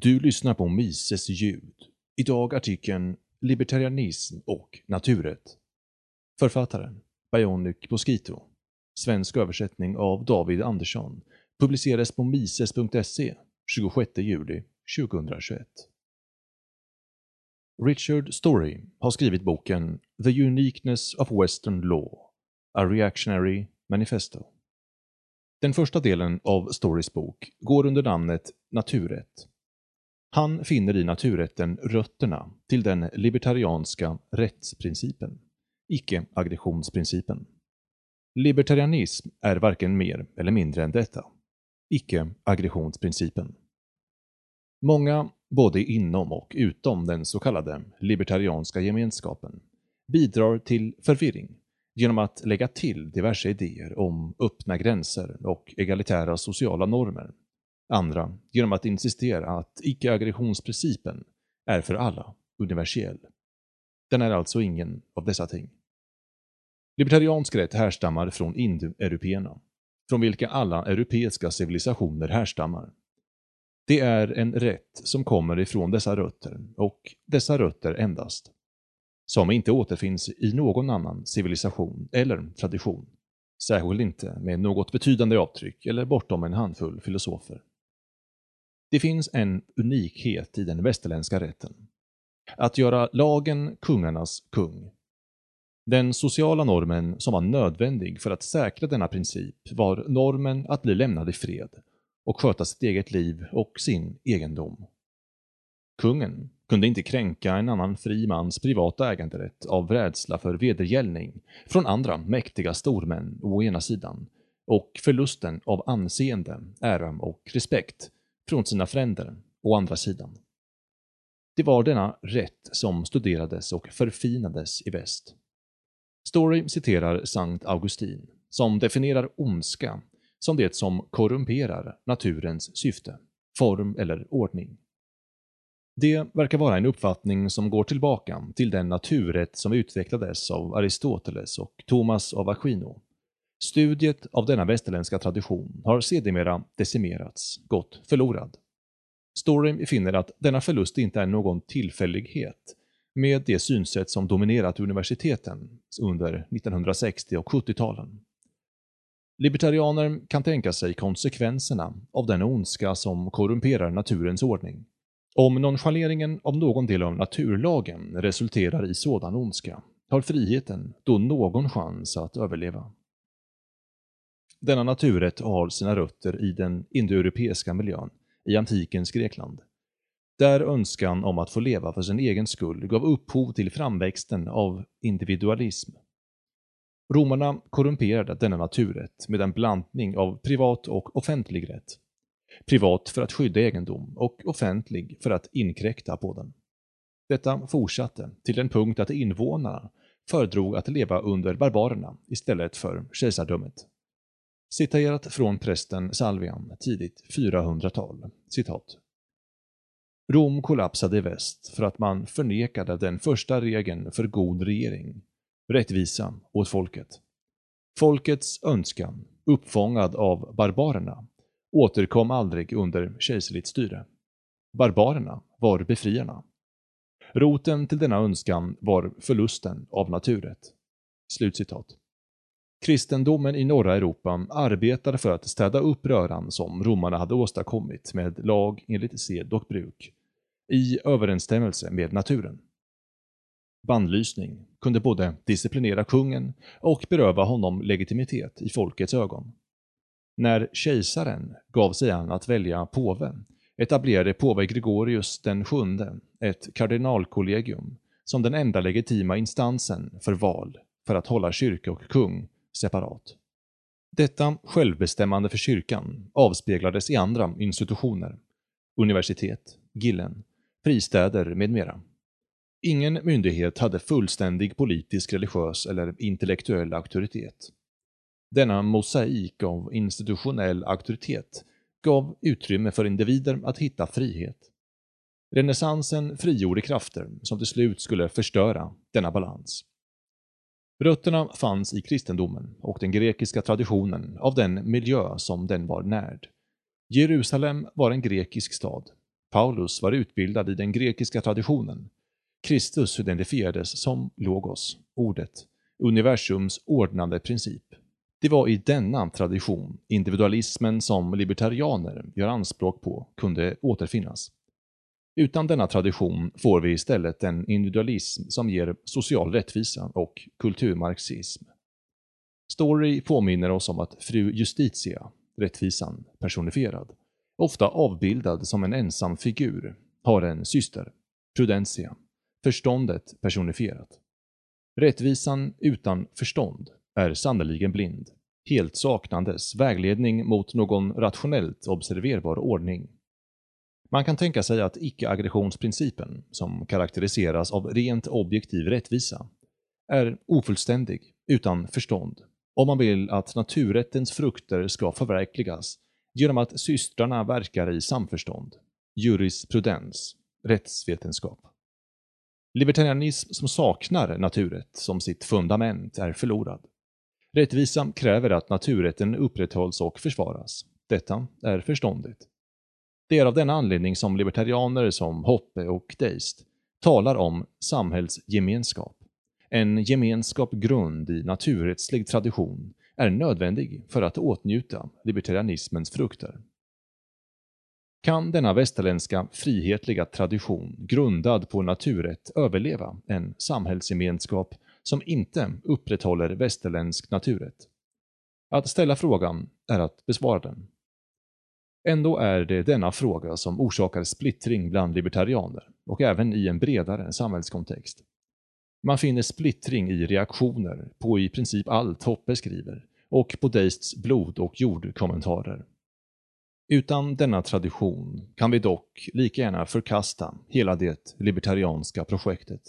Du lyssnar på Mises ljud. Idag artikeln “Libertarianism och naturrätt”. Författaren Bionic Mosquito. Svensk översättning av David Andersson. Publicerades på mises.se 26 juli 2021. Richard Story har skrivit boken “The Uniqueness of Western Law” A Reactionary Manifesto. Den första delen av Storys bok går under namnet Naturrätt. Han finner i naturrätten rötterna till den libertarianska rättsprincipen, icke-aggressionsprincipen. Libertarianism är varken mer eller mindre än detta, icke-aggressionsprincipen. Många, både inom och utom den så kallade libertarianska gemenskapen, bidrar till förvirring genom att lägga till diverse idéer om öppna gränser och egalitära sociala normer. Andra genom att insistera att icke-aggressionsprincipen är för alla universell. Den är alltså ingen av dessa ting. Libertariansk rätt härstammar från indoeuropeerna, från vilka alla europeiska civilisationer härstammar. Det är en rätt som kommer ifrån dessa rötter, och dessa rötter endast som inte återfinns i någon annan civilisation eller tradition, särskilt inte med något betydande avtryck eller bortom en handfull filosofer. Det finns en unikhet i den västerländska rätten. Att göra lagen kungarnas kung. Den sociala normen som var nödvändig för att säkra denna princip var normen att bli lämnad i fred och sköta sitt eget liv och sin egendom. Kungen kunde inte kränka en annan fri mans privata äganderätt av rädsla för vedergällning från andra mäktiga stormän å ena sidan och förlusten av anseende, ära och respekt från sina fränder å andra sidan. Det var denna rätt som studerades och förfinades i väst. Story citerar Sankt Augustin, som definierar ondska som det som korrumperar naturens syfte, form eller ordning. Det verkar vara en uppfattning som går tillbaka till den naturrätt som utvecklades av Aristoteles och Thomas av Aquino. Studiet av denna västerländska tradition har sedermera decimerats, gått förlorad. Story finner att denna förlust inte är någon tillfällighet med det synsätt som dominerat universiteten under 1960 och 70-talen. Libertarianer kan tänka sig konsekvenserna av den ondska som korrumperar naturens ordning om nonchaleringen av någon del av naturlagen resulterar i sådan ondska, har friheten då någon chans att överleva. Denna naturrätt har sina rötter i den indoeuropeiska miljön i antikens Grekland, där önskan om att få leva för sin egen skull gav upphov till framväxten av individualism. Romarna korrumperade denna naturrätt med en blandning av privat och offentlig rätt privat för att skydda egendom och offentlig för att inkräkta på den. Detta fortsatte till den punkt att invånarna föredrog att leva under barbarerna istället för kejsardömet. Citerat från prästen Salvian, tidigt 400-tal. Citat. Rom kollapsade i väst för att man förnekade den första regeln för god regering, rättvisa åt folket. Folkets önskan, uppfångad av barbarerna, återkom aldrig under kejserligt styre. Barbarerna var befriarna. Roten till denna önskan var förlusten av naturrätt. Slutcitat. Kristendomen i norra Europa arbetade för att städa upp röran som romarna hade åstadkommit med lag enligt sed och bruk, i överensstämmelse med naturen. Bandlysning kunde både disciplinera kungen och beröva honom legitimitet i folkets ögon. När kejsaren gav sig an att välja påve etablerade påve Gregorius den sjunde ett kardinalkollegium som den enda legitima instansen för val för att hålla kyrka och kung separat. Detta självbestämmande för kyrkan avspeglades i andra institutioner, universitet, gillen, fristäder med mera. Ingen myndighet hade fullständig politisk, religiös eller intellektuell auktoritet. Denna mosaik av institutionell auktoritet gav utrymme för individer att hitta frihet. Renässansen frigjorde krafter som till slut skulle förstöra denna balans. Rötterna fanns i kristendomen och den grekiska traditionen av den miljö som den var närd. Jerusalem var en grekisk stad. Paulus var utbildad i den grekiska traditionen. Kristus identifierades som logos, ordet, universums ordnande princip. Det var i denna tradition individualismen som libertarianer gör anspråk på kunde återfinnas. Utan denna tradition får vi istället en individualism som ger social rättvisa och kulturmarxism. Story påminner oss om att fru Justitia, rättvisan personifierad, ofta avbildad som en ensam figur, har en syster, Prudentia, förståndet personifierat. Rättvisan utan förstånd är sannoliken blind, helt saknandes vägledning mot någon rationellt observerbar ordning. Man kan tänka sig att icke-aggressionsprincipen, som karaktäriseras av rent objektiv rättvisa, är ofullständig, utan förstånd, om man vill att naturrättens frukter ska förverkligas genom att systrarna verkar i samförstånd, jurisprudens, rättsvetenskap. Libertarianism som saknar naturrätt som sitt fundament är förlorad. Rättvisa kräver att naturrätten upprätthålls och försvaras. Detta är förståndigt. Det är av denna anledning som libertarianer som Hoppe och Deist talar om samhällsgemenskap. En gemenskap grund i naturrättslig tradition är nödvändig för att åtnjuta libertarianismens frukter. Kan denna västerländska frihetliga tradition grundad på naturrätt överleva en samhällsgemenskap som inte upprätthåller västerländsk naturrätt? Att ställa frågan är att besvara den. Ändå är det denna fråga som orsakar splittring bland libertarianer och även i en bredare samhällskontext. Man finner splittring i reaktioner på i princip allt Hoppe skriver och på Deists blod och jordkommentarer. Utan denna tradition kan vi dock lika gärna förkasta hela det libertarianska projektet.